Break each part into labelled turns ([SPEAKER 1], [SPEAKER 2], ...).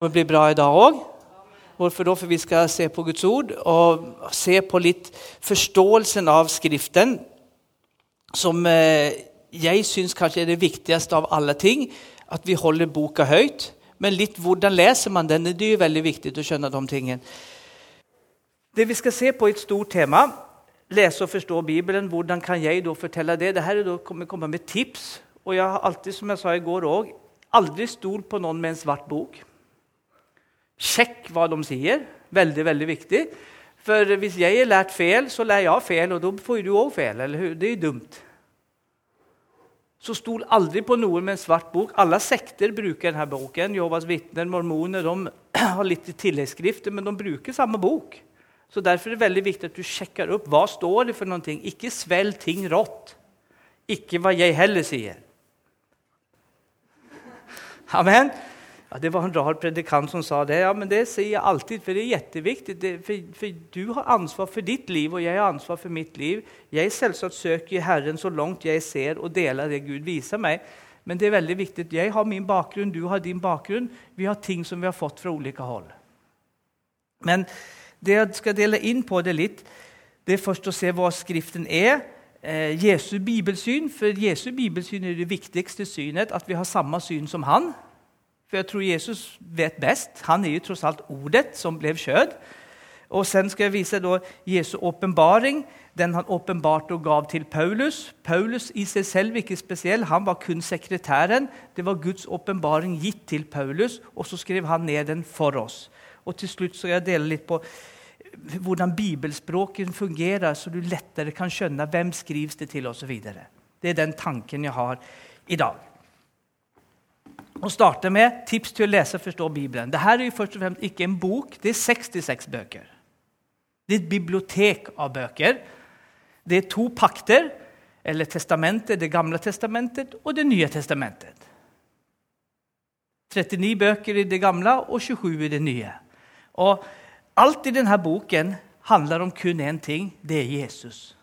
[SPEAKER 1] Det blir bra i dag òg. Hvorfor da? For vi skal se på Guds ord og se på litt forståelsen av Skriften, som eh, jeg syns kanskje er det viktigste av alle ting. At vi holder boka høyt. Men litt hvordan leser man den? Det er jo veldig viktig å skjønne de tingene. Det vi skal se på, er et stort tema. Lese og forstå Bibelen. Hvordan kan jeg da fortelle det? Dette kommer komme med tips. Og jeg har alltid, som jeg sa i går òg, aldri stolt på noen med en svart bok. Sjekk hva de sier. Veldig, veldig viktig. For hvis jeg har lært feil, så lærer jeg feil, og da får du òg feil. Det er dumt. Så stol aldri på noe med en svart bok. Alle sekter bruker denne boken. Jehovas vitner, mormoner de har litt tilleggsskrifter, men de bruker samme bok. Så Derfor er det veldig viktig at du sjekker opp hva står det for noe. Ikke svelg ting rått. Ikke hva jeg heller sier. Amen. Ja, det var en rar predikant som sa det. Ja, men det sier jeg alltid, for det er kjempeviktig. For, for, du har ansvar for ditt liv, og jeg har ansvar for mitt liv. Jeg selvsagt søker Herren så langt jeg ser, og deler det Gud viser meg. Men det er veldig viktig. Jeg har min bakgrunn, du har din bakgrunn. Vi har ting som vi har fått fra ulike hold. Men det jeg skal dele inn på det litt, det er først å se hva Skriften er. Eh, Jesu bibelsyn. For Jesu bibelsyn er det viktigste synet, at vi har samme syn som han. For jeg tror Jesus vet best. Han er jo tross alt ordet som ble kjød. Og sen skal jeg vise da Jesu åpenbaring, den han åpenbarte og gav til Paulus. Paulus i seg selv ikke spesiell, han var kun sekretæren. Det var Guds åpenbaring gitt til Paulus, og så skrev han ned den for oss. Og til slutt skal jeg dele litt på hvordan bibelspråket fungerer, så du lettere kan skjønne hvem skrives det til osv. Det er den tanken jeg har i dag og starte med tips til å lese og forstå Bibelen. Dette er jo først og fremst ikke en bok, det er 66 bøker. Det er et bibliotek av bøker. Det er to pakter, eller testamentet, Det gamle testamentet og Det nye testamentet. 39 bøker i det gamle og 27 i det nye. Og Alt i denne boken handler om kun én ting. Det er Jesus.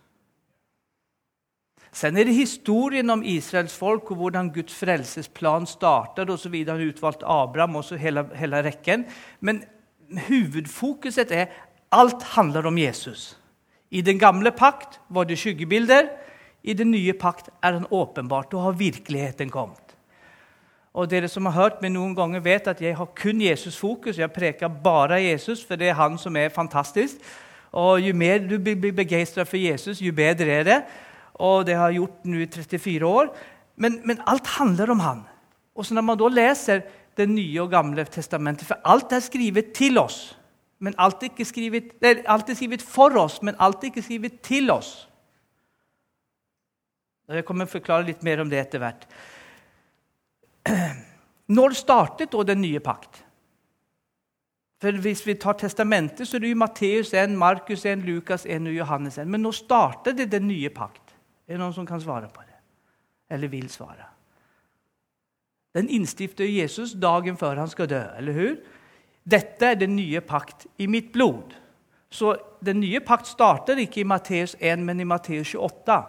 [SPEAKER 1] Sen er det historien om Israels folk og hvordan Guds frelsesplan startet. Og så videre. Han utvalgte Abraham og hele, hele rekken. Men hovedfokuset er alt handler om Jesus. I den gamle pakt var det skyggebilder. I den nye pakt er han åpenbart, og har virkeligheten kommet. Og Dere som har hørt meg noen ganger, vet at jeg har kun Jesus-fokus. Jeg preker bare Jesus, for det er han som er fantastisk. Og Jo mer du blir begeistra for Jesus, jo bedre er det og det har jeg gjort nå i 34 år. Men, men, alt handler om han. Og så Når man da leser Det nye og gamle testamentet For alt er skrevet til oss. Men alt er, ikke skrevet, alt er skrevet for oss, men alt er ikke skrevet til oss. Jeg kommer til å forklare litt mer om det etter hvert. Når startet da den nye pakt? For Hvis vi tar testamentet, så er det jo Matteus 1, Markus 1, Lukas 1 og Johannes 1. Men nå startet det den nye pakt? Er det noen som kan svare på det? Eller vil svare? Den innstifter Jesus dagen før han skal dø. eller hur? Dette er den nye pakt i mitt blod. Så Den nye pakt starter ikke i Matteus 1, men i Matteus 28.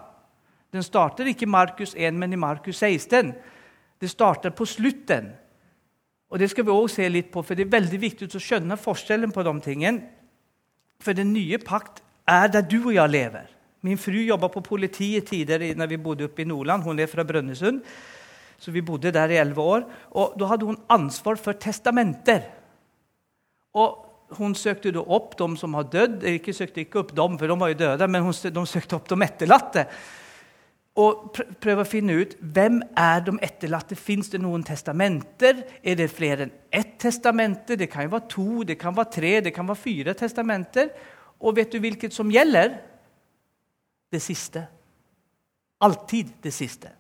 [SPEAKER 1] Den starter ikke i Markus 1, men i Markus 16. Det starter på slutten. Og Det skal vi også se litt på, for det er veldig viktig å skjønne forskjellen på de tingene. For den nye pakt er der du og jeg lever. Min fru jobba på politiet tidligere når vi bodde oppe i Nordland. Hun er fra Brønnøysund. Så vi bodde der i elleve år. Og Da hadde hun ansvar for testamenter. Og Hun søkte da opp de som har dødd. Ikke søkte ikke opp dem, for de var jo døde, men de søkte opp de etterlatte. Og prøve å finne ut hvem er de etterlatte. Fins det noen testamenter? Er det flere enn ett testamente? Det kan jo være to, det kan være tre, det kan være fire testamenter. Og vet du hvilket som gjelder? Det siste. Alltid det siste.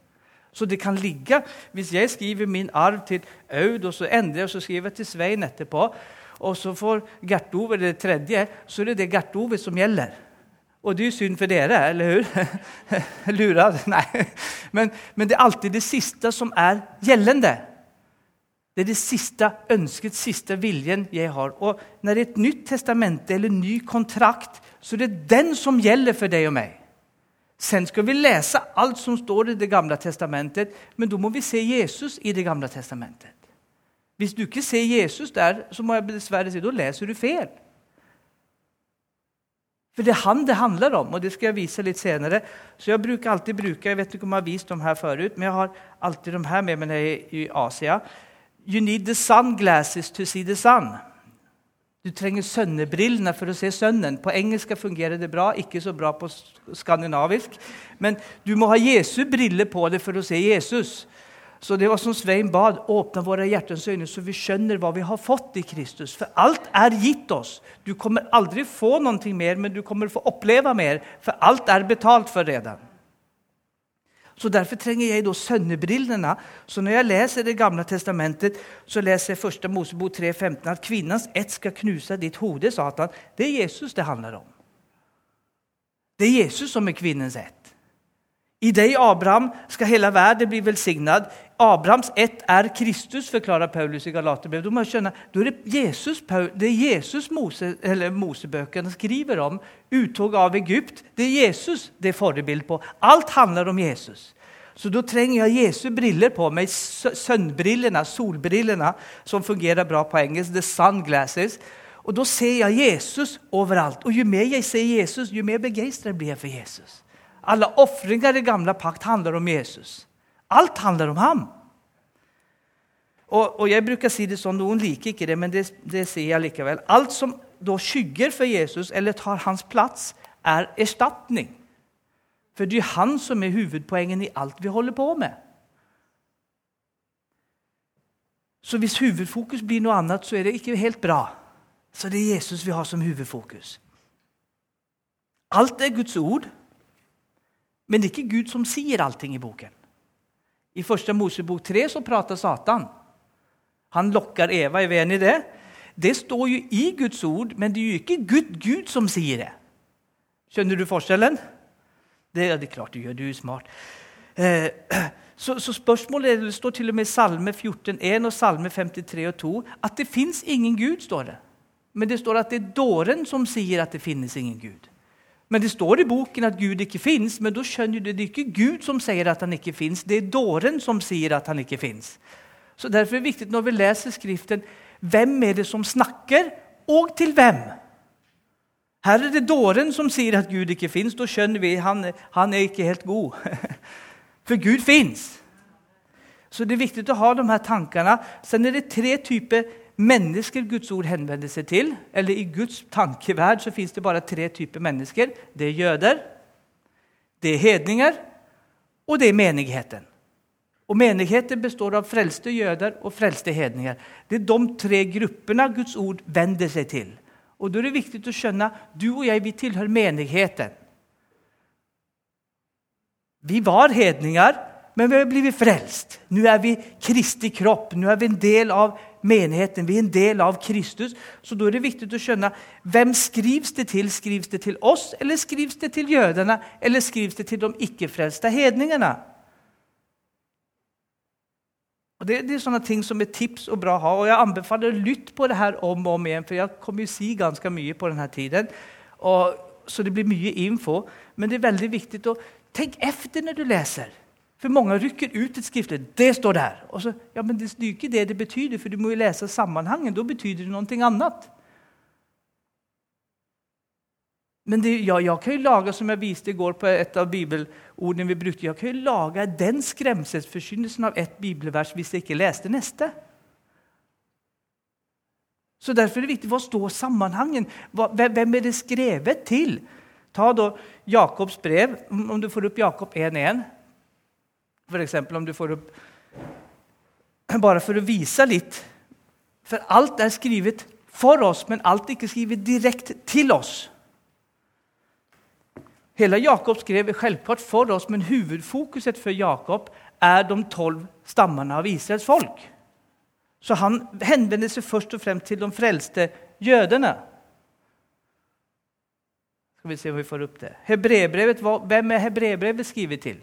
[SPEAKER 1] Så det kan ligge Hvis jeg skriver min arv til Aud, og så endrer jeg og så skriver jeg til Svein etterpå, og så får Gert Ove det tredje, så er det det Gert Ove som gjelder. Og det er synd for dere, eller hur? Lura? Nei. Men, men, det er alltid det siste som er gjeldende. Det er det siste ønsket, siste viljen jeg har. Og når det er et nytt testamente eller ny kontrakt, så er det den som gjelder for deg og meg. Sen skal vi lese alt som står i Det gamle testamentet, men da må vi se Jesus i Det gamle testamentet. Hvis du ikke ser Jesus der, så må jeg dessverre si, da leser du feil. For det er han det handler om, og det skal jeg vise litt senere. Så jeg bruker alltid bruke, jeg vet ikke om jeg har vist dem her forut, men jeg har alltid dem her med meg jeg er i Asia. You need the sunglasses to see the sun. Du trenger sønnebrillene for å se sønnen. På engelsk fungerer det bra, ikke så bra på skandinavisk. Men du må ha Jesu briller på deg for å se Jesus. Så det var som Svein bad, åpne våre hjertens øyne, så vi skjønner hva vi har fått i Kristus. For alt er gitt oss. Du kommer aldri få noe mer, men du kommer få oppleve mer. For alt er betalt for redan. Så Derfor trenger jeg da sønnebrillene. Så når jeg leser Det gamle testamentet, så leser jeg 1. Mosebok 3,15 at kvinnens ett skal knuse ditt hode. Satan. Det er Jesus det handler om. Det er Jesus som er kvinnens ett. I deg, Abraham, skal hele verden bli velsignet. Abrahams ett er Kristus, forklarer Paulus i Galaterbrevet. Du må skjønne, det er det Jesus, det er Jesus Mose, Mosebøkene skriver om. Uttog av Egypt. Det er Jesus det er forbilde på. Alt handler om Jesus. Så da trenger jeg Jesu briller på meg, sønnbrillene, solbrillene, som fungerer bra på engelsk. The sunglasses. Og da ser jeg Jesus overalt. Og jo mer jeg ser Jesus, jo mer begeistret blir jeg for Jesus. Alle ofringer i gamle pakt handler om Jesus. Alt handler om ham. Og, og jeg bruker si det sånn, Noen liker ikke det, men det, det sier jeg likevel. Alt som da skygger for Jesus eller tar hans plass, er erstatning. For det er han som er hovedpoenget i alt vi holder på med. Så hvis hovedfokus blir noe annet, så er det ikke helt bra. Så det er Jesus vi har som hovedfokus. Alt er Guds ord. Men det er ikke Gud som sier allting i boken. I første Mosebok 3 så prater Satan. Han lokker Eva. Er vi enig i det? Det står jo i Guds ord, men det er jo ikke Gud, Gud som sier det. Skjønner du forskjellen? Det er det klart du gjør. Du er smart. Eh, så, så, spørsmålet er, det står til og med i Salme 14,1 og Salme 53 og 2 at det fins ingen Gud. står det. Men det står at det er dåren som sier at det finnes ingen Gud. Men det står i boken at Gud ikke fins, men da skjønner du det er ikke Gud som sier at han ikke fins. Det er dåren som sier at han ikke fins. Så Derfor er det viktig når vi leser Skriften, hvem er det som snakker, og til hvem? Her er det dåren som sier at Gud ikke fins. Da skjønner vi at han, han er ikke helt god. For Gud fins. Så det er viktig å ha de her tankene. Sen er det tre typer mennesker Guds ord henvender seg til. Eller I Guds tankeverd så fins det bare tre typer mennesker. Det er jøder, det er hedninger, og det er menigheten. Og Menigheten består av frelste jøder og frelste hedninger. Det er de tre gruppene Guds ord vender seg til. Og Da er det viktig å skjønne du og jeg vi tilhører menigheten. Vi var hedninger, men vi har blivit frelst. Nå er vi Kristi kropp. Nå er vi en del av menigheten. Vi er en del av Kristus. Så da er det viktig å skjønne hvem skrivs det til. Skrivs det til oss, eller skrivs det til jødene? Eller skrivs det til de ikke-frelste hedningene? Og det, det, er sånne ting som er tips og bra å ha. Og jeg anbefaler å lytte på det her om og om igjen, for jeg kommer jo si ganske mye på denne tiden. Og, så det blir mye info. Men det er veldig viktig å tenke etter når du leser. For mange rykker ut et skriftlig. Det står der. Og så, ja, men Det er ikke det det betyr, for du må jo lese sammenhengen. Da betyr det noe annet. Men det, ja, jeg kan jo lage, som jeg viste i går på et av bibelordene vi brukte, jeg kan jo lage den skremselsforkynnelsen av ett bibelvers hvis jeg ikke leste neste. Så Derfor er det viktig hva står sammenhengen. Hvem er det skrevet til? Ta da Jakobs brev, om du får opp Jakob 1.1. F.eks. om du får opp Bare for å vise litt. For alt er skrevet for oss, men alt er ikke skrevet direkte til oss. Hele Jakob skrev selvklart for oss, men hovedfokuset for Jakob er de tolv stammene av Israels folk. Så han henvender seg først og fremst til de frelste jødene. Skal vi se om vi får opp det. Hebrebrevet, hvem er hebrebrevet skrevet til?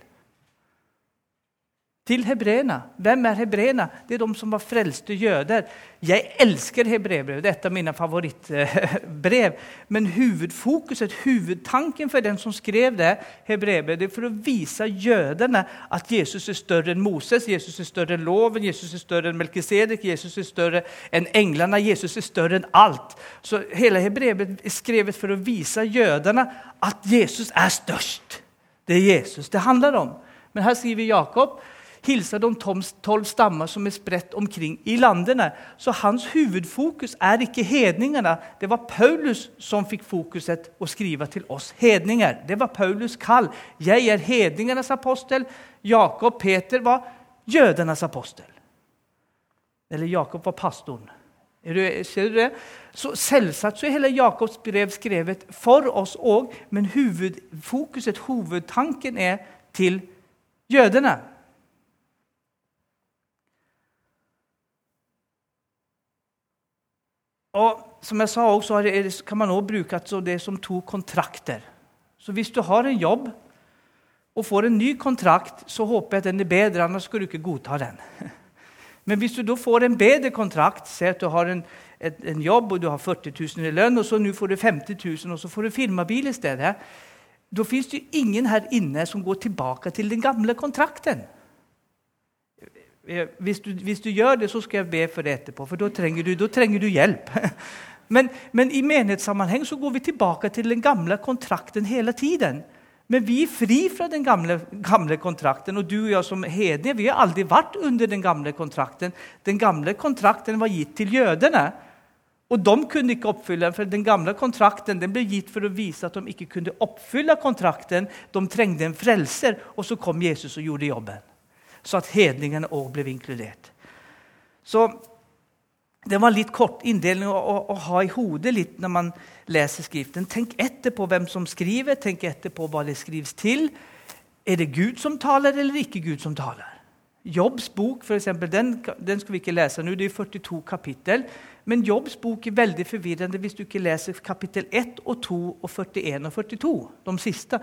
[SPEAKER 1] Til hebreerne. Hvem er hebreerne? Det er de som var frelste jøder. Jeg elsker hebreerbrevet. Det er et av mine favorittbrev. Men hovedfokuset, hovedtanken for den som skrev det, det er for å vise jødene at Jesus er større enn Moses, Jesus er større enn loven, Jesus er større enn Melkisedek, Jesus er større enn englene, Jesus er større enn alt. Så hele hebreerbrevet er skrevet for å vise jødene at Jesus er størst. Det er Jesus det handler om. Men her skriver Jakob hilser de tolv stammer som er spredt omkring i landene. Så hans hovedfokus er ikke hedningene. Det var Paulus som fikk fokuset å skrive til oss hedninger. Det var Paulus' kall. Jeg er hedningenes apostel. Jakob Peter var jødenes apostel. Eller Jakob var pastoren. Ser du det? Så Selvsagt så er hele Jakobs brev skrevet for oss òg, men hovedfokuset, hovedtanken, er til jødene. Og som jeg sa også, kan man også bruke det som to kontrakter. Så hvis du har en jobb og får en ny kontrakt, så håper jeg at den er bedre, annars skal du ikke godta den. Men hvis du da får en bedre kontrakt, se at du har en, en, jobb og du har 40 000 i lønn, og så nå får du 50 000, og så får du firmabil i stedet, da fins det ingen her inne som går tilbake til den gamle kontrakten. Eh, hvis du, hvis du, gjør det, så skal jeg be for det etterpå, for da trenger du, da trenger du hjelp. Men, men, i menighetssammenheng så går vi tilbake til den gamle kontrakten hele tiden. Men vi er fri fra den gamle, gamle kontrakten. Og du og jeg som hedninger vi har aldri vært under den gamle kontrakten. Den gamle kontrakten var gitt til jødene. Og de kunne ikke oppfylle den, for den gamle kontrakten den ble gitt for å vise at de ikke kunne oppfylle kontrakten. De trengte en frelser, og så kom Jesus og gjorde jobben så at hedningene òg ble inkludert. Så det var litt kort inndeling å, å, å, ha i hodet litt når man leser Skriften. Tenk etter på hvem som skriver, tenk etter på hva det skrives til. Er det Gud som taler, eller ikke Gud som taler? Jobbs bok for eksempel, den, den skal vi ikke lese nå, det er 42 kapittel. Men Jobbs bok er veldig forvirrende hvis du ikke leser kapittel 1 og 2 og 41 og 42. de siste.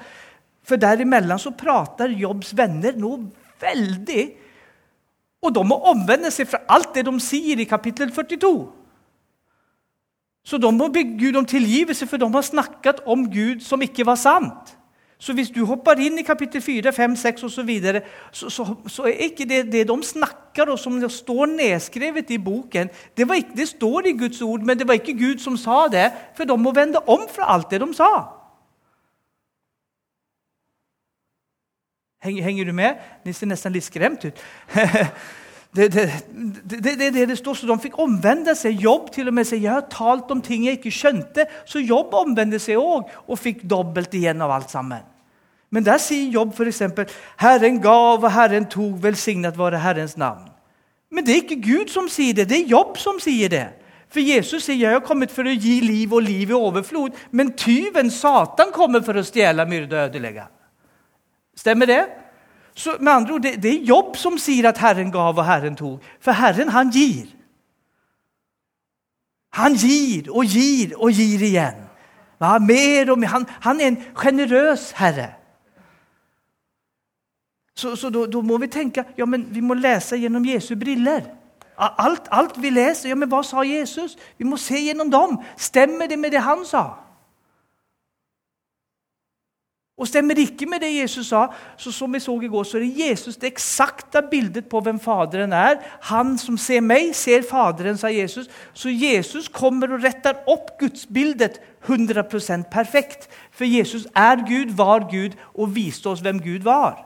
[SPEAKER 1] For derimellom så prater Jobbs venner noe veldig. Og de må omvende seg fra alt det de sier i kapittel 42. Så de må be Gud om tilgivelse, for de har snakket om Gud som ikke var sant. Så hvis du hopper inn i kapittel 4, 5, 6 osv., så, videre, så, så, er ikke det, det de snakker om, som står nedskrevet i boken det, ikke, det står i Guds ord, men det var ikke Gud som sa det, for de må vende om fra alt det de sa. Henger du med? Ni ser nesten litt skremt ut. Det er det, det, det, det, står, så De fikk omvende seg. Jobb til og med sier jeg har talt om ting jeg ikke skjønte. Så Jobb omvendte seg òg og fikk dobbelt igjen av alt sammen. Men der sier Jobb f.eks.: Herren gav og Herren tok, velsignet være Herrens navn. Men det er ikke Gud som sier det, det er Jobb som sier det. For Jesus sier jeg har kommet for å gi liv og liv i overflod. Men tyven, Satan, kommer for å stjele, myrde og ødelegge. Stemmer det? Så med andre ord, det, det, er jobb som sier at Herren gav og Herren tok. For Herren, han gir. Han gir og gir og gir igjen. Ja, mer og mer. Han, han er en sjenerøs herre. Så, så da, må vi tenke ja, men vi må lese gjennom Jesu briller. Alt, alt vi leser, ja, men hva sa Jesus? Vi må se gjennom dem. Stemmer det med det han sa? Og stemmer ikke med det Jesus sa, så som vi så i går, så er det Jesus det eksakte bildet på hvem Faderen er. Han som ser meg, ser Faderen, sa Jesus. Så Jesus kommer og retter opp gudsbildet 100% perfekt. For Jesus er Gud, var Gud og viste oss hvem Gud var.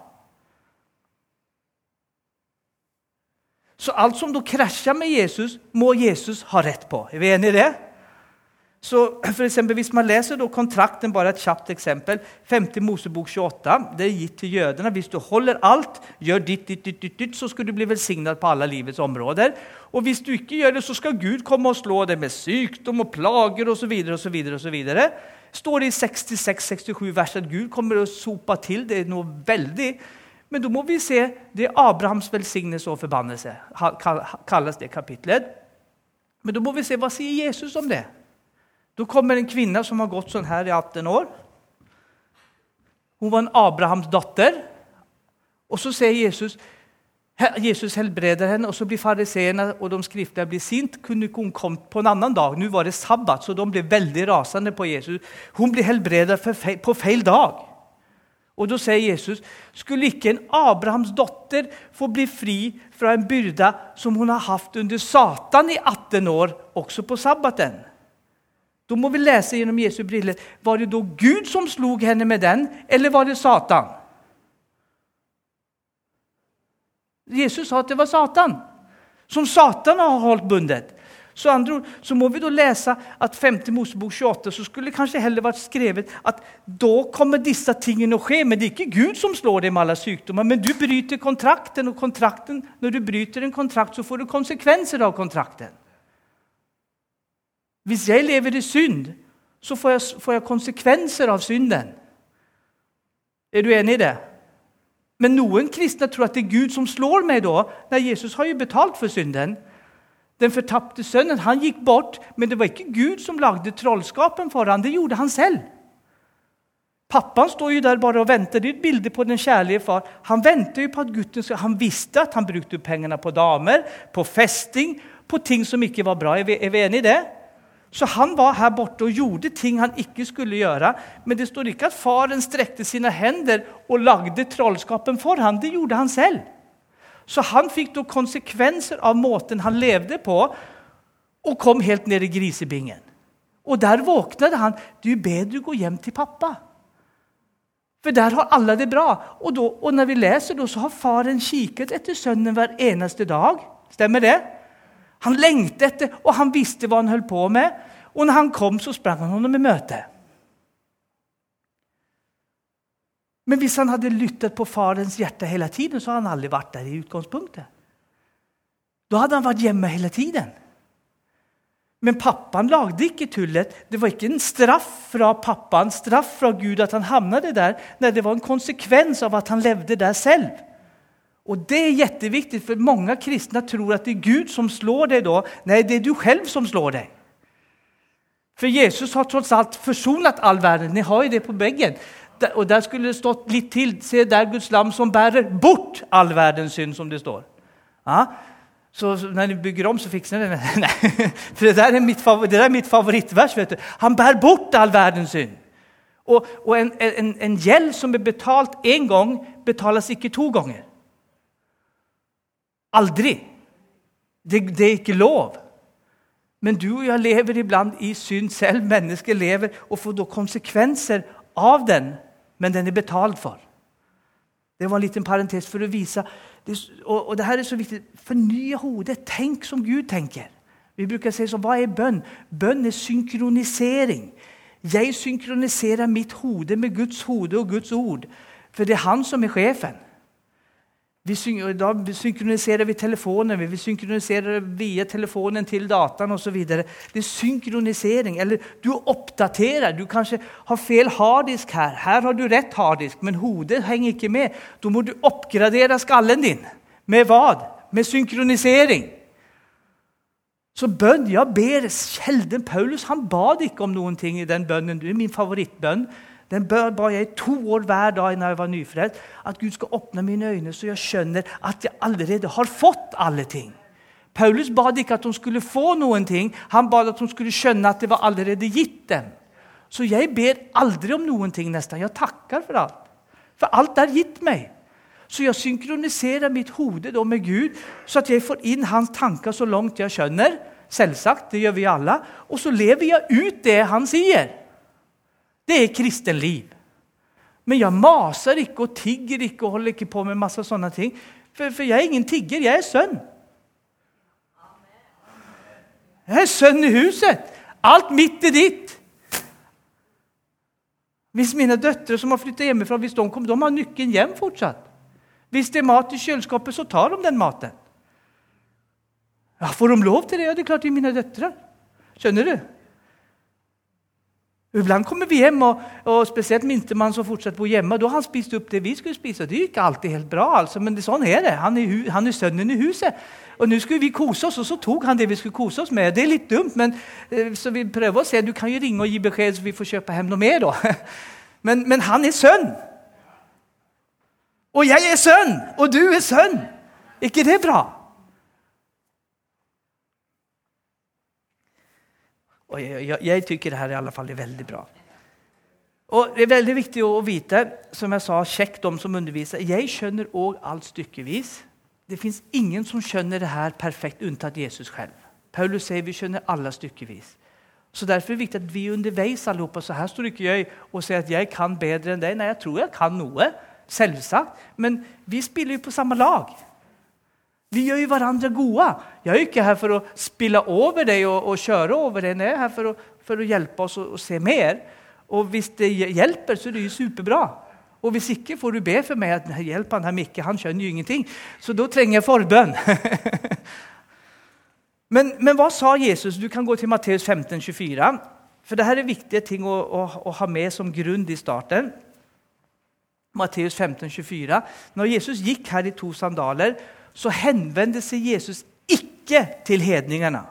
[SPEAKER 1] Så alt som da krasjer med Jesus, må Jesus ha rett på. Er vi enige i det? Så for eksempel, Hvis man leser da kontrakten, bare et kjapt eksempel 5. Mosebok 28, det er gitt til jødene. Hvis du holder alt, gjør ditt, ditt, ditt, ditt, ditt så skal du bli velsignet på alle livets områder. Og hvis du ikke gjør det, så skal Gud komme og slå deg med sykdom og plager osv. står det i 66-67 vers at Gud kommer og soper til. Det er noe veldig. Men da må vi se det er Abrahams velsignelse og forbannelse, kalles det kapitlet. Men da må vi se hva sier Jesus om det. Da kommer en kvinne som har gått sånn her i 18 år. Hun var en Abrahams datter. Og så sier Jesus Jesus helbreder henne, og så blir fariseerne og de skriftlige blir sint. Kunne ikke hun kommet på en annen dag? Nå var det sabbat, så de ble veldig rasende på Jesus. Hun blir helbredet på feil dag. Og Da sier Jesus skulle ikke en Abrahams datter få bli fri fra en byrde som hun har hatt under Satan i 18 år, også på sabbaten? Da må vi lese gjennom Jesu briller. Var det da Gud som slog henne med den, eller var det Satan? Jesus sa at det var Satan, som Satan har holdt bundet. Så, andre, så må vi da lese at 5. Mosebok 28 så skulle det kanskje heller vært skrevet at da kommer disse tingene å skje. Men det er ikke Gud som slår deg med alle sykdommer. Men du bryter kontrakten, og kontrakten, når du bryter en kontrakt, så får du konsekvenser av kontrakten. Hvis jeg lever i synd, så får jeg, får jeg konsekvenser av synden. Er du enig i det? Men noen kristne tror at det er Gud som slår meg da. Nei, Jesus har jo betalt for synden. Den fortapte sønnen han gikk bort, men det var ikke Gud som lagde trollskapen for ham. Det gjorde han selv. Pappaen står jo der bare og venter. Det er et bilde på den kjærlige far. Han venter jo på at gutten skal, han visste at han brukte pengene på damer, på festing, på ting som ikke var bra. Er vi, er vi enige i det? Så han var her borte og gjorde ting han ikke skulle gjøre. Men det står ikke at faren strekte sine hender og lagde trollskapen for ham. Det gjorde han selv. Så han fikk da konsekvenser av måten han levde på, og kom helt ned i grisebingen. Og der våknet han. Du er bedre å gå hjem til pappa. For der har alle det bra. Og, da, og når vi leser, da, så har faren kikket etter sønnen hver eneste dag. Stemmer det? Han lengtet etter, og han visste hva han holdt på med. Og når han kom, så sprang han honom i møte. Men hvis han hadde lyttet på farens hjerte hele tiden, så hadde han aldri vært der i utgangspunktet. Da hadde han vært hjemme hele tiden. Men pappaen lagde ikke tullet. Det var ikke en straff fra pappaen, straff fra Gud at han havnet der. Nei, det var en konsekvens av at han levde der selv. Og Det er jätteviktigt, for mange kristne tror at det er Gud som slår deg da. Nei, det er du selv som slår deg. For Jesus har tross alt forsonet all verden. Ni har jo det på veggen. Og Der skulle det stått litt til. Se der Guds lam som bærer bort all verdens synd, som det står. Ja? Så når de bygger om, så fikser de det. Nei, for det der er mitt, favor det er mitt favorittvers. vet du. Han bærer bort all verdens synd. Og, og en, en, en gjeld som er betalt én gang, betales ikke to ganger. Aldri. Det, det, er ikke lov. Men du og jeg lever iblant i synd selv. Mennesker lever og får da konsekvenser av den, men den er betalt for. Det var en liten parentes for å vise. Og, og det her er så viktig. Fornye hodet. Tenk som Gud tenker. Vi bruker si sånn Hva er bønn? Bønn er synkronisering. Jeg synkroniserer mitt hode med Guds hode og Guds ord. For det er han som er sjefen. Vi da synkroniserer vi telefonen, vi synkroniserer via telefonen til dataen osv. Det er synkronisering. Eller du oppdaterer. Du kanskje har feil harddisk her. Her har du rett harddisk, men hodet henger ikke med. Da må du oppgradere skallen din. Med hva? Med synkronisering. Så bønn Jeg ber sjelden Paulus han bad ikke om noen ting i den bønnen. Det er min favorittbønn. Den bør ba jeg i to år hver dag når jeg var nyfrelst. At Gud skal åpne mine øyne, så jeg skjønner at jeg allerede har fått alle ting. Paulus bad ikke at de skulle få noen ting, han bad at de skulle skjønne at det var allerede gitt dem. Så jeg ber aldri om noen ting, nesten. Jeg takker for alt. For alt er gitt meg. Så jeg synkroniserer mitt hode med Gud, så at jeg får inn hans tanker så langt jeg skjønner. Selvsagt, det gjør vi alle. Og så lever jeg ut det han sier. Det er kristen liv. Men jeg maser ikke og tigger ikke og holder ikke på med masse sånne ting. For, for jeg er ingen tigger, jeg er sønn. Jeg er sønn i huset. Alt mitt er ditt. Hvis mine døtre som har flyttet hjemmefra, hvis de kommer, de har nøkkelen hjem fortsatt. Hvis det er mat i kjøleskapet, så tar de den maten. Ja, Får de lov til det? Ja, det er klart det er mine døtre. Skjønner du? Iblant kommer vi hjem, og, og spesielt minstemann som fortsatt bor hjemme. Da har han spist opp det vi skulle spise. Det gikk alltid helt bra, altså, men sånn er det. Han er, han er, sønnen i huset. Og nå skulle vi kose oss, og så tok han det vi skulle kose oss med. Det er litt dumt, men eh, så vi prøver å se. Du kan jo ringe og gi beskjed, så vi får kjøpe hjem noe mer. da. Men, men han er sønn. Og jeg er sønn, og du er sønn. Er ikke det bra? Og jeg, jeg, jeg tykker det her i alle fall er veldig bra. Og Det er veldig viktig å vite, som jeg sa, sjekk de som underviser. Jeg skjønner òg alt stykkevis. Det fins ingen som skjønner det her perfekt, unntatt Jesus selv. Paulus sier vi skjønner alle stykkevis. Så Derfor er det viktig at vi er underveis alle Så her står ikke jeg og sier at jeg kan bedre enn deg. Nei, jeg tror jeg kan noe. Selvsagt. Men vi spiller jo på samme lag. Vi gjør jo hverandre gode. Jeg er ikke her for å spille over deg og, og kjøre over deg. Jeg er her for å, for å hjelpe oss å, å se mer. Og hvis det hjelper, så er det jo superbra. Og hvis ikke, får du be for meg at hjelp han her Mikke, han skjønner jo ingenting. Så da trenger jeg forbønn. men, men, hva sa Jesus? Du kan gå til Matteus 15, 24. For dette er viktige ting å, å, å ha med som grunn i starten. Matteus 15, 24. Når Jesus gikk her i to sandaler, så henvendte seg Jesus ikke til hedningene.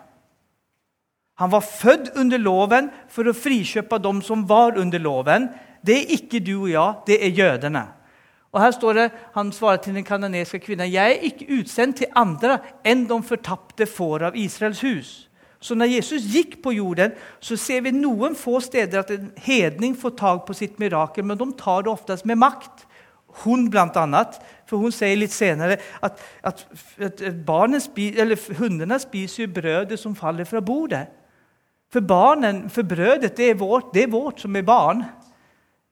[SPEAKER 1] Han var født under loven for å frikjøpe dem som var under loven. Det er ikke du og jeg, det er jødene. Og her står det, Han svarer til den kanadiske kvinnen jeg er ikke utsendt til andre enn de fortapte får av Israels hus. Så når Jesus gikk på jorden, så ser vi noen få steder at en hedning får tak på sitt mirakel, men de tar det oftest med makt. Hun blant annet, for hun sier litt senere at, at, at spis, hundene spiser brødet som faller fra bordet. For barnen, for brødet, det er vårt, det er vårt som er barn.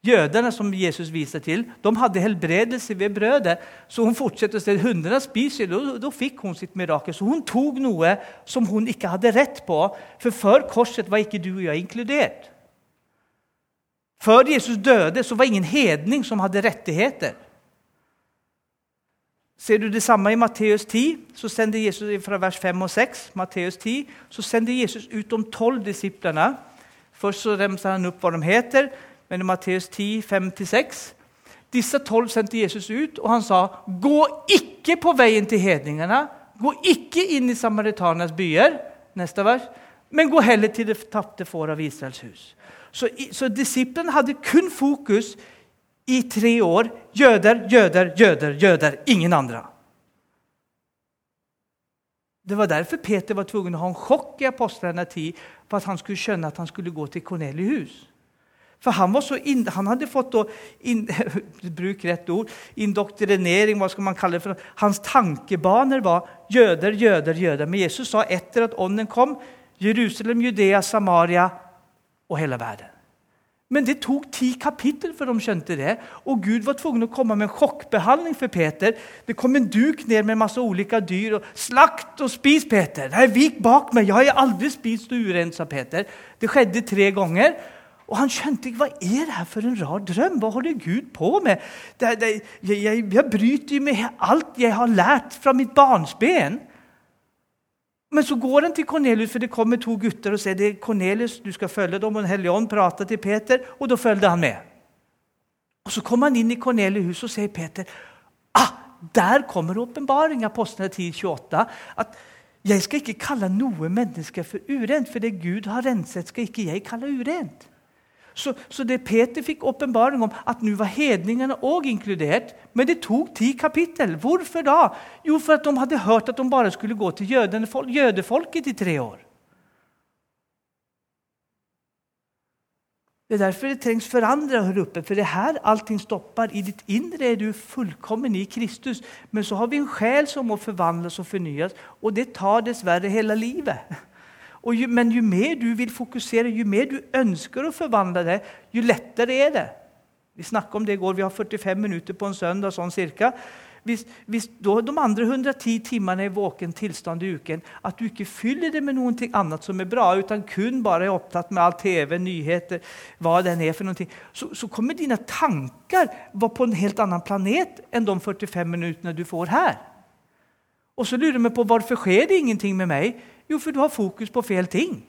[SPEAKER 1] Jødene som Jesus viser til, de hadde helbredelse ved brødet. Så hun fortsetter å si hundene spiser, da, da fikk hun sitt mirakel. Så hun tok noe som hun ikke hadde rett på. For før korset var ikke du og jeg inkludert. Før Jesus døde, så var ingen hedning som hadde rettigheter. Ser du det samme i Matteus 10, så sender Jesus fra vers 5 og 6, Matteus 10, så sender Jesus ut de tolv disiplene. Først så remser han opp hva de heter, men i Matteus 10, 5-6 Disse tolv sendte Jesus ut, og han sa, 'Gå ikke på veien til hedningene.' 'Gå ikke inn i samaritanernes byer.' Neste vers. 'Men gå heller til det tapte får av Israels hus.' Så, så disiplene hadde kun fokus i tre år. Jøder, jøder, jøder, jøder. Ingen andre. Det var derfor Peter var tvungen å ha en sjokk i apostlenes tid for at han skulle skjønne at han skulle gå til Kornelius. For han, inn, han hadde fått inn, bruk rett ord, indoktrinering. hva skal man kalle det for. Hans tankebaner var jøder, jøder, jøder. Men Jesus sa etter at ånden kom, Jerusalem, Judea, Samaria og hele verden. Men det tok ti kapittel før de skjønte det. Og Gud var tvungen å komme med en sjokkbehandling for Peter. Det kom en duk ned med masse ulike dyr. og 'Slakt og spis, Peter!' 'Nei, vik bak meg!' 'Jeg har aldri spist urent', sa Peter. Det skjedde tre ganger. Og han skjønte ikke hva er det her for en rar drøm. Hva holder Gud på med? Det, det, jeg, jeg, jeg bryter med alt jeg har lært fra mitt barnsben. Men så går han til Kornelius, for det kommer to gutter og sier det er Kornelius, du skal følge dem. Og Den hellige ånd prater til Peter, og da følger han med. Og Så kommer han inn i Kornelius' hus og sier Peter ah, der kommer åpenbaringa, apostlene 10,28. At jeg skal ikke kalle noe menneske for urent, for det Gud har renset, skal ikke jeg kalle urent. Så, så det Peter fikk åpenbaring om, at nå var hedningene òg inkludert. Men det tok ti kapittel. Hvorfor da? Jo, for at de hadde hørt at de bare skulle gå til jødefolket i tre år. Det er derfor det trengs forandre her oppe. For det er her allting stopper. I ditt indre er du fullkommen i Kristus. Men så har vi en sjel som må forvandles og fornyes, og det tar dessverre hele livet. Jo, men jo mer du vil fokusere, jo mer du ønsker å forvandle det, jo lettere er det. Vi snakket om det i går. Vi har 45 minutter på en søndag. sånn cirka. Hvis, hvis da de andre 110 timene i våken tilstand i uken, at du ikke fyller det med noe annet som er bra, utan kun bare er opptatt med all TV, nyheter, hva den er for noe, så, så kommer dine tanker være på en helt annen planet enn de 45 minuttene du får her. Og så lurer vi på hvorfor skjer det ingenting med meg. Jo, for du har fokus på feil ting.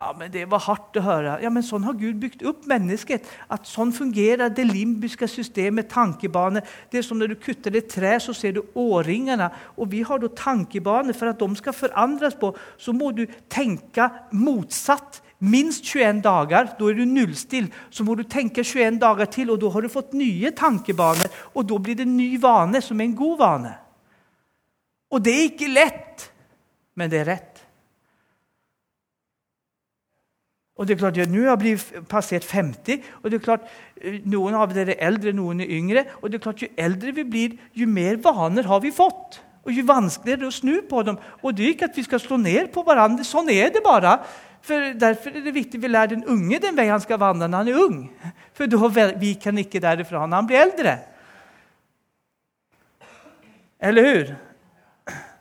[SPEAKER 1] Ja, men Det var hardt å høre. Ja, men Sånn har Gud bygd opp mennesket. At Sånn fungerer det limbiske systemet, tankebane. Det er som Når du kutter et tre, så ser du årringene. Og vi har da tankebane. For at de skal forandres på, så må du tenke motsatt minst 21 dager. Da er du nullstill. Så må du tenke 21 dager til, og da har du fått nye tankebaner. Og da blir det en ny vane, som er en god vane. Og det er ikke lett, men det er rett. Og det er klart, ja, Nå har jeg passert 50, og det er klart, eh, noen av dere er eldre, noen er yngre. og det er klart, Jo eldre vi blir, jo mer vaner har vi fått. Og jo vanskeligere å snu på dem. Og det er ikke at vi skal slå ned på hverandre. Sånn er det bare. For Derfor er det viktig vi lærer den unge den vei han skal vandre når han er ung. For da vi kan ikke derifra når han blir eldre. Eller hur?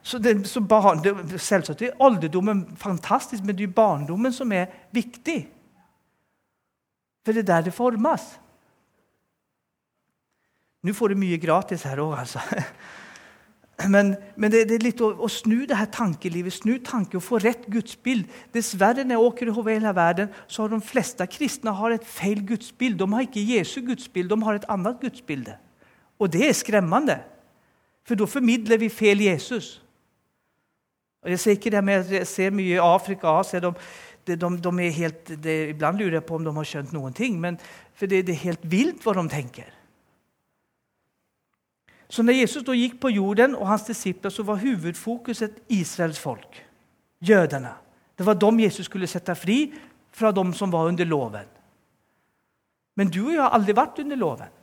[SPEAKER 1] Så, det, så barn, det, Selvsagt er alderdommen fantastisk, men det er barndommen som er viktig. For det er der det formes. Nå får du mye gratis her òg, altså. Men, men det, det, er litt å, å, snu det her tankelivet, snu tanke og få rett gudsbild. Dessverre, når jeg åker over hele verden, så har de fleste kristne har et feil gudsbild. De har ikke Jesu gudsbild, de har et annet gudsbilde. Og det er skremmende, for da formidler vi feil Jesus. Og jeg ser ikke det men jeg ser mye i Afrika og Asia. De, de, de, er helt, det, iblant lurer jeg på om de har skjønt noen ting, men for det, det er helt vilt hva de tenker. Så når Jesus da gikk på jorden og hans disipler, så var hovedfokuset Israels folk, jødene. Det var dem Jesus skulle sette fri fra dem som var under loven. Men du og jeg har aldri vært under loven.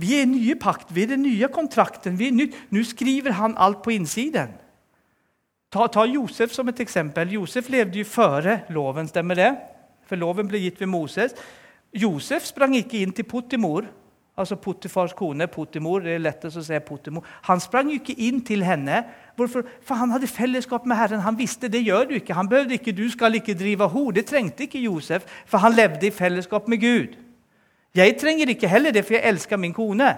[SPEAKER 1] Vi er i nye pakt, vi er den nye kontrakten. Nå skriver han alt på innsiden. Ta, ta, Josef som et eksempel. Josef levde jo før loven, stemmer det? For loven ble gitt ved Moses. Josef sprang ikke inn til Potimor, altså Potifars kone. Potimor, det er lettest å si Potimor. Han sprang ikke inn til henne, Hvorfor? for han hadde fellesskap med Herren. Han visste det gjør du ikke. Han behøvde ikke, Du skal ikke drive hor. Det trengte ikke Josef, for han levde i fellesskap med Gud. Jeg trenger ikke heller det, for jeg elsker min kone.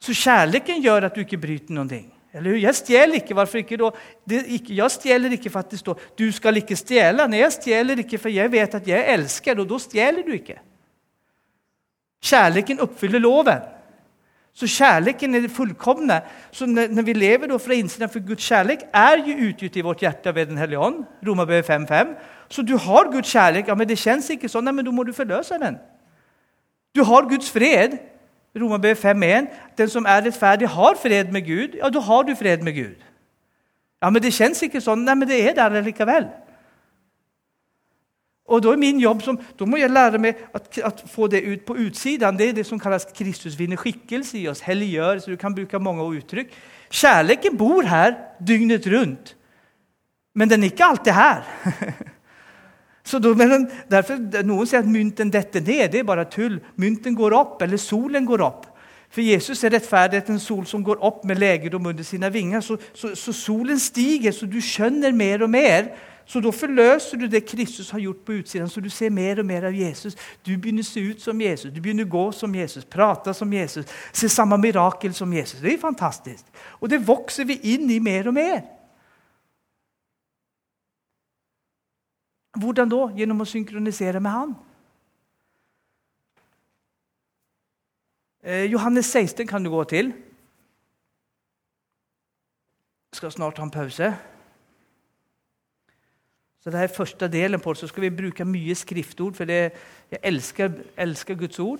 [SPEAKER 1] Så kjærligheten gjør at du ikke bryter noen ting. Eller Jeg stjeler ikke. Hvorfor ikke da? Jeg stjeler ikke for at 'du skal ikke stjele'. Nei, jeg stjeler ikke for jeg vet at jeg elsker, og da stjeler du ikke. Kjærligheten oppfyller loven. Så kjærligheten er fullkomne. Så når vi lever fra innsiden for Guds kjærlighet, er jo utgitt i vårt hjerte ved Den hellige ånd. Romerbrevet 5.5. Så du har Guds kjærlighet, ja, men det kjennes ikke sånn. Nei, men da må du forløse den. Du har Guds fred. Romerbrevet 5.1. Den som er rettferdig, har fred med Gud. Ja, da har du fred med Gud. Ja, men det kjennes ikke sånn. Nei, men det er der likevel. Og Da er min jobb som, da må jeg lære meg at få det ut på utsiden. Det er det som kalles Kristus vinner skikkelse i oss. Helliggjørelse. Du kan bruke mange uttrykk. Kjærligheten bor her dygnet rundt, men den er ikke alltid her. Så derfor, Noen sier at mynten detter ned. Det er bare tull. Mynten går opp, eller solen går opp. For Jesus er rettferdighetens sol som går opp med legedom under sine vinger. Så, så, så, solen stiger, så du skjønner mer og mer. Så da forløser du det Kristus har gjort på utsiden, så du ser mer og mer av Jesus. Du begynner å se ut som Jesus, du begynner å gå som Jesus, prate som Jesus, se samme mirakel som Jesus. Det er fantastisk. Og det vokser vi inn i mer og mer. Hvordan da? Gjennom å synkronisere med Han. Eh, Johannes 16 kan du gå til. Jeg skal snart ha en pause. Så det er første delen på det. Så skal vi bruke mye skriftord, for det, jeg elsker, elsker, Guds ord.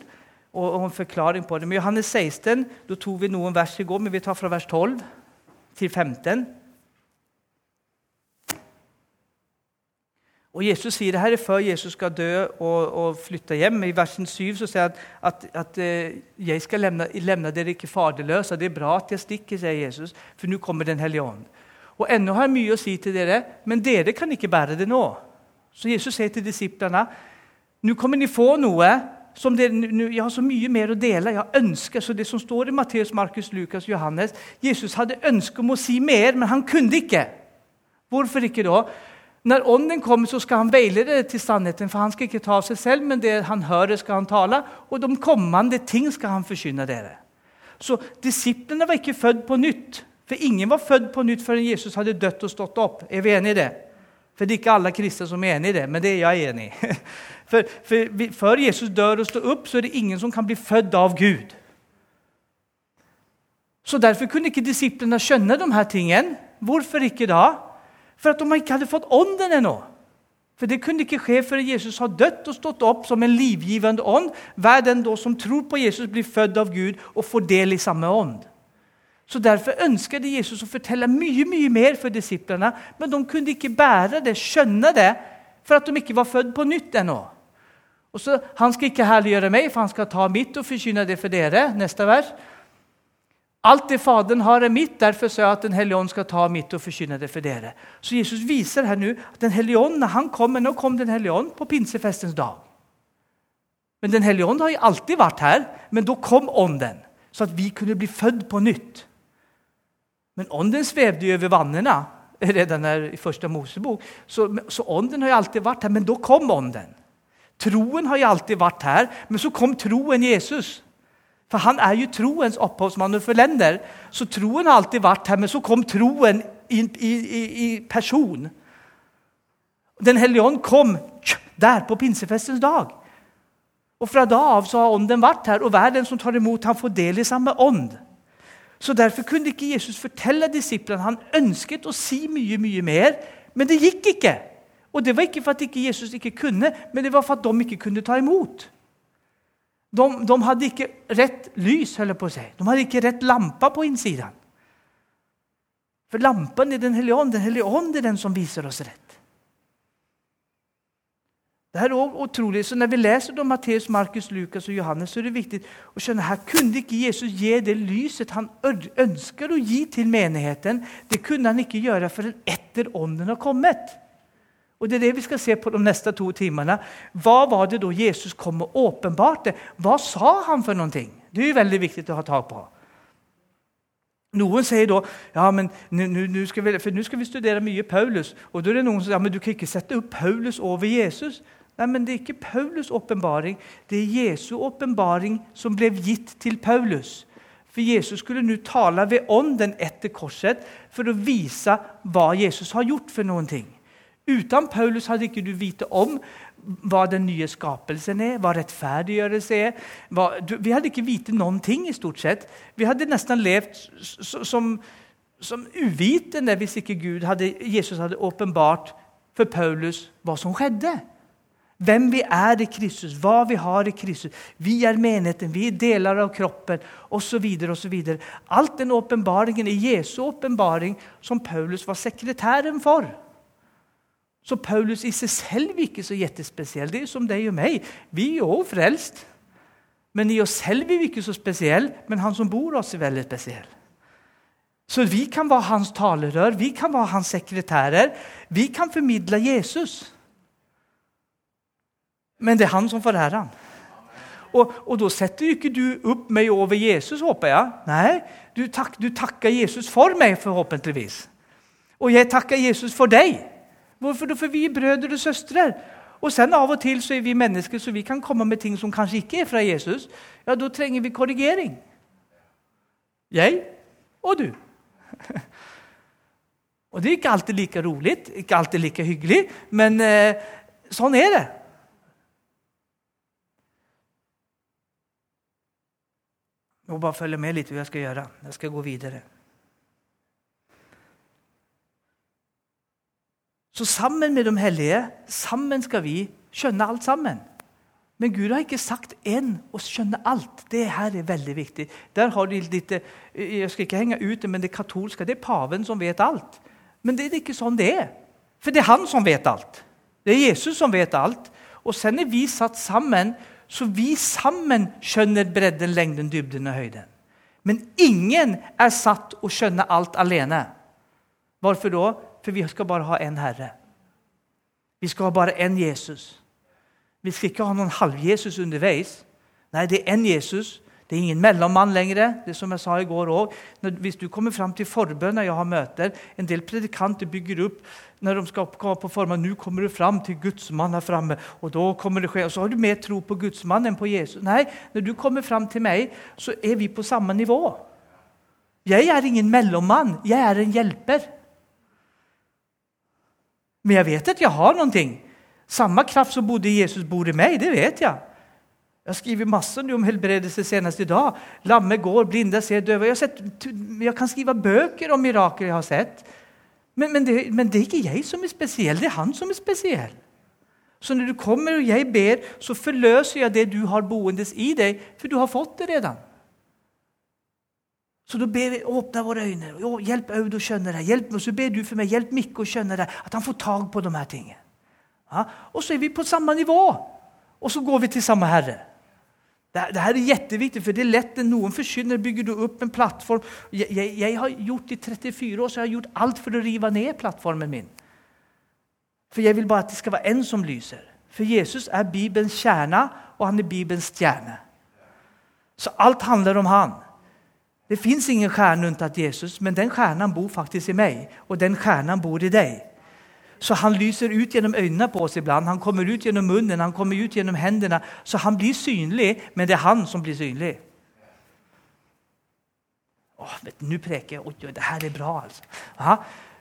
[SPEAKER 1] Og, og, en forklaring på det. Men Johannes 16 da tok vi noen vers i går, men vi tar fra vers 12 til 15. Og Jesus sier det her er før Jesus skal dø og, og flytte hjem. I versen 7 så sier han at, at, eh, jeg skal levne dere ikke faderløse. Det er bra at jeg stikker, sier Jesus, for nå kommer Den hellige ånd. Og ennå har jeg mye å si til dere, men dere kan ikke bære det nå. Så Jesus sier til disiplene nå kommer de få noe som dere, Jeg har så mye mer å dele. Jeg ønsker, så Det som står i Matteus, Markus, Lukas, Johannes Jesus hadde ønske om å si mer, men han kunne ikke. Hvorfor ikke da? Når Ånden kommer, så skal han veilede til sannheten, for han skal ikke ta av seg selv, men det han hører, skal han tale, og de kommende ting skal han forkynne dere. Så disiplene var ikke født på nytt. For ingen var født på nytt før Jesus hadde dødd og stått opp. Er vi enige i det? For det er ikke alle kristne som er enig i det, men det er jeg enig i. For, for Før Jesus dør og står opp, så er det ingen som kan bli født av Gud. Så Derfor kunne ikke disiplene skjønne de her tingene. Hvorfor ikke da? For at de ikke hadde fått ånden ennå. For Det kunne ikke skje før Jesus har dødd og stått opp som en livgivende ånd. Hver den da som tror på Jesus, blir født av Gud og får del i samme ånd. Så Derfor ønsket Jesus å fortelle mye mye mer for disiplene, men de kunne ikke bære det, skjønne det, for at de ikke var født på nytt ennå. Og så, Han skal ikke herliggjøre meg, for han skal ta mitt og forkynne det for dere. Neste vers. Alt det Faderen har, er mitt. Derfor sa jeg at Den hellige ånd skal ta mitt og forkynne det for dere. Så Jesus viser her nå at Den hellige ånd, når han kommer, nå kom Den hellige ånd på pinsefestens dag. Men Den hellige ånd har jo alltid vært her, men da kom Ånden, så at vi kunne bli født på nytt. Men Ånden svevde jo over vannene redan i første Mosebok. Så, så Ånden har jo alltid vært her, men da kom Ånden. Troen har jo alltid vært her, men så kom troen Jesus. For han er jo troens opphavsmann og forlender. Så troen har alltid vært her, men så kom troen i, i, i person. Den hellige ånd kom der på pinsefestens dag. Og Fra da av så har ånden vært her, og hver den som tar imot, han får del i samme ånd. Så Derfor kunne ikke Jesus fortelle disiplene. Han ønsket å si mye mye mer, men det gikk ikke. Og Det var ikke for at ikke Jesus ikke kunne, men det var for at de ikke kunne ta imot. De, de hadde ikke rett lys, holder på å si. De hadde ikke rett lampe på innsiden. For lampen er Den hellige ånd. Den hellige ånd er den som viser oss rett. Det er også utrolig, så Når vi leser om Matteus, Markus, Lukas og Johannes, så er det viktig å skjønne her kunne ikke Jesus gi det lyset han ønsker å gi til menigheten. Det kunne han ikke gjøre før etter ånden har kommet. Og Det er det vi skal se på de neste to timene. Hva var det da Jesus kom og åpenbarte? Hva sa han for noen ting? Det er jo veldig viktig å ha tak på. Noen sier da ja, men nå skal, vi, skal vi studere mye Paulus. Og da er det noen som sier ja, men du kan ikke sette opp Paulus over Jesus. Nei, men Det er ikke Paulus' åpenbaring, det er Jesu åpenbaring som ble gitt til Paulus. For Jesus skulle nå tale ved ånden etter korset for å vise hva Jesus har gjort for noen ting. Uten Paulus hadde ikke du vite om hva den nye skapelsen er, hva rettferdiggjørelse er. Hva, du, vi hadde ikke vite noen ting, i stort sett. Vi hadde nesten levd som, som uvitende hvis ikke Gud hadde, Jesus hadde åpenbart for Paulus hva som skjedde. Hvem vi er i Kristus, hva vi har i Kristus. Vi er menigheten, vi er deler av kroppen osv. Alt den åpenbaringen er Jesu åpenbaring, som Paulus var sekretæren for. Så Paulus i seg selv er ikke så jettespesiell. Det er som deg og meg. Vi er jo frelst. Men i oss selv er vi ikke så spesielle, men han som bor oss, er veldig spesiell. Så vi kan være hans talerør, vi kan være hans sekretærer. Vi kan formidle Jesus. Men det er han som får æren. Og, og, da setter ikke du opp meg over Jesus, håper jeg. Nei, du, tak, du takker Jesus for meg, forhåpentligvis. Og jeg takker Jesus for deg. Hvorfor? For vi er brødre og søstre. Og sen Av og til så er vi mennesker, så vi kan komme med ting som kanskje ikke er fra Jesus. Ja, Da trenger vi korrigering. Jeg og du. Og Det er ikke alltid like rolig, ikke alltid like hyggelig, men eh, sånn er det. Må bare følge med litt hva jeg skal gjøre. Jeg skal gå videre. Så sammen med de hellige sammen skal vi skjønne alt sammen. Men Gud har ikke sagt én å skjønne alt. Det her er veldig viktig. Der har de litt, Jeg skal ikke henge ut men det katolske det er paven som vet alt. Men det er ikke sånn det er. For det er han som vet alt. Det er Jesus som vet alt. Og sen er vi satt sammen, så vi sammen skjønner bredden, lengden, dybden og høyden. Men ingen er satt å skjønne alt alene. Hvorfor da? For vi skal bare ha én Herre. Vi skal ha bare én Jesus. Vi skal ikke ha noen halv-Jesus underveis. Nei, det er én Jesus. Det er ingen mellommann lenger. det som jeg sa i går også. Hvis du kommer fram til forbønner jeg har møter En del predikanter bygger opp når de skal komme på formen, nå kommer du fram til Gudsmann her framme. Og da kommer det skje, og så har du mer tro på Gudsmann enn på Jesus. Nei, når du kommer fram til meg, så er vi på samme nivå. Jeg er ingen mellommann. Jeg er en hjelper. Men jeg vet at jeg har noen ting. Samme kraft som bodde i Jesus, bor i meg. Det vet jeg. Har skriver masse om helbredelse senest i dag. Lamme går, blinde ser, døve. Jeg, sett, jeg, kan skrive bøker om mirakler jeg har sett. Men, men, det, men, det, er ikke jeg som er spesiell, det er han som er spesiell. Så når du kommer og jeg ber, så forløser jeg det du har boende i deg, for du har fått det redan. Så da ber vi åpne våre øyne. Hjelp Aud å skjønne det. Hjelp, meg, så ber du for meg, hjelp Mikke å skjønne det. At han får tak på de her tingene. Ja? Og så er vi på samme nivå. Og så går vi til samme Herre. Det, her er jätteviktigt, for det er lett når noen forkynner, bygger du opp en plattform. Jeg, jeg, jeg, har gjort i 34 år så jeg har gjort alt for å rive ned plattformen min. For jeg vil bare at det skal være en som lyser. For Jesus er Bibelens kjerne, og han er Bibelens stjerne. Så alt handler om han. Det fins ingen stjerne unntatt Jesus, men den stjernen bor faktisk i meg, og den stjernen bor i deg. Så han lyser ut gjennom øynene på oss iblant. Han kommer ut gjennom munnen, han kommer ut gjennom hendene. Så han blir synlig, men det er han som blir synlig. Åh, vet du, Nå preker jeg. Oi, det her er bra, altså.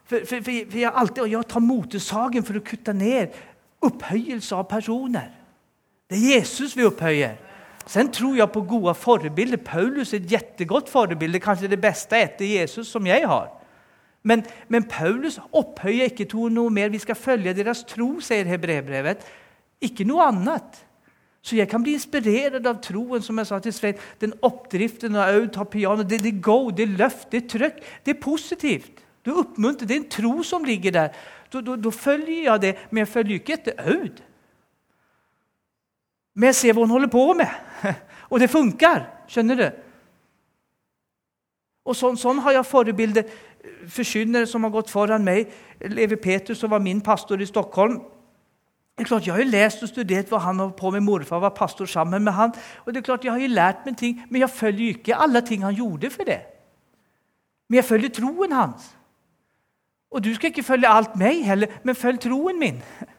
[SPEAKER 1] For, for, for, for, jeg, alltid, og jeg tar motesagen for å kutte ned opphøyelse av personer. Det er Jesus vi opphøyer. Sen tror jeg på gode forbilder. Paulus er et jättegott forbilde, kanskje det beste etter Jesus som jeg har. Men, men Paulus opphøyer ikke to noe mer. Vi skal følge deres tro, sier Hebrevbrevet. Ikke noe annet. Så jeg kan bli inspirert av troen, som jeg sa til Svein. Den oppdriften av Aud tar piano. Det, det go, det løft, det trøkk. Det er positivt. Du oppmuntrer. Det er en tro som ligger der. Da følger jeg det, men jeg følger ikke etter Aud. Jeg ser hva hun holder på med, og det funker. Skjønner du? Og sånn, sånn har jeg forbilder forkynnere som har gått foran meg. Levi Petrus, som var min pastor i Stockholm. Det er klart, Jeg har jo lest og studert hva han holdt på med. Morfar var pastor sammen med han. Og det er klart, Jeg har jo lært meg ting, men jeg følger jo ikke alle ting han gjorde for det. Men jeg følger troen hans. Og du skal ikke følge alt meg heller, men følg troen min.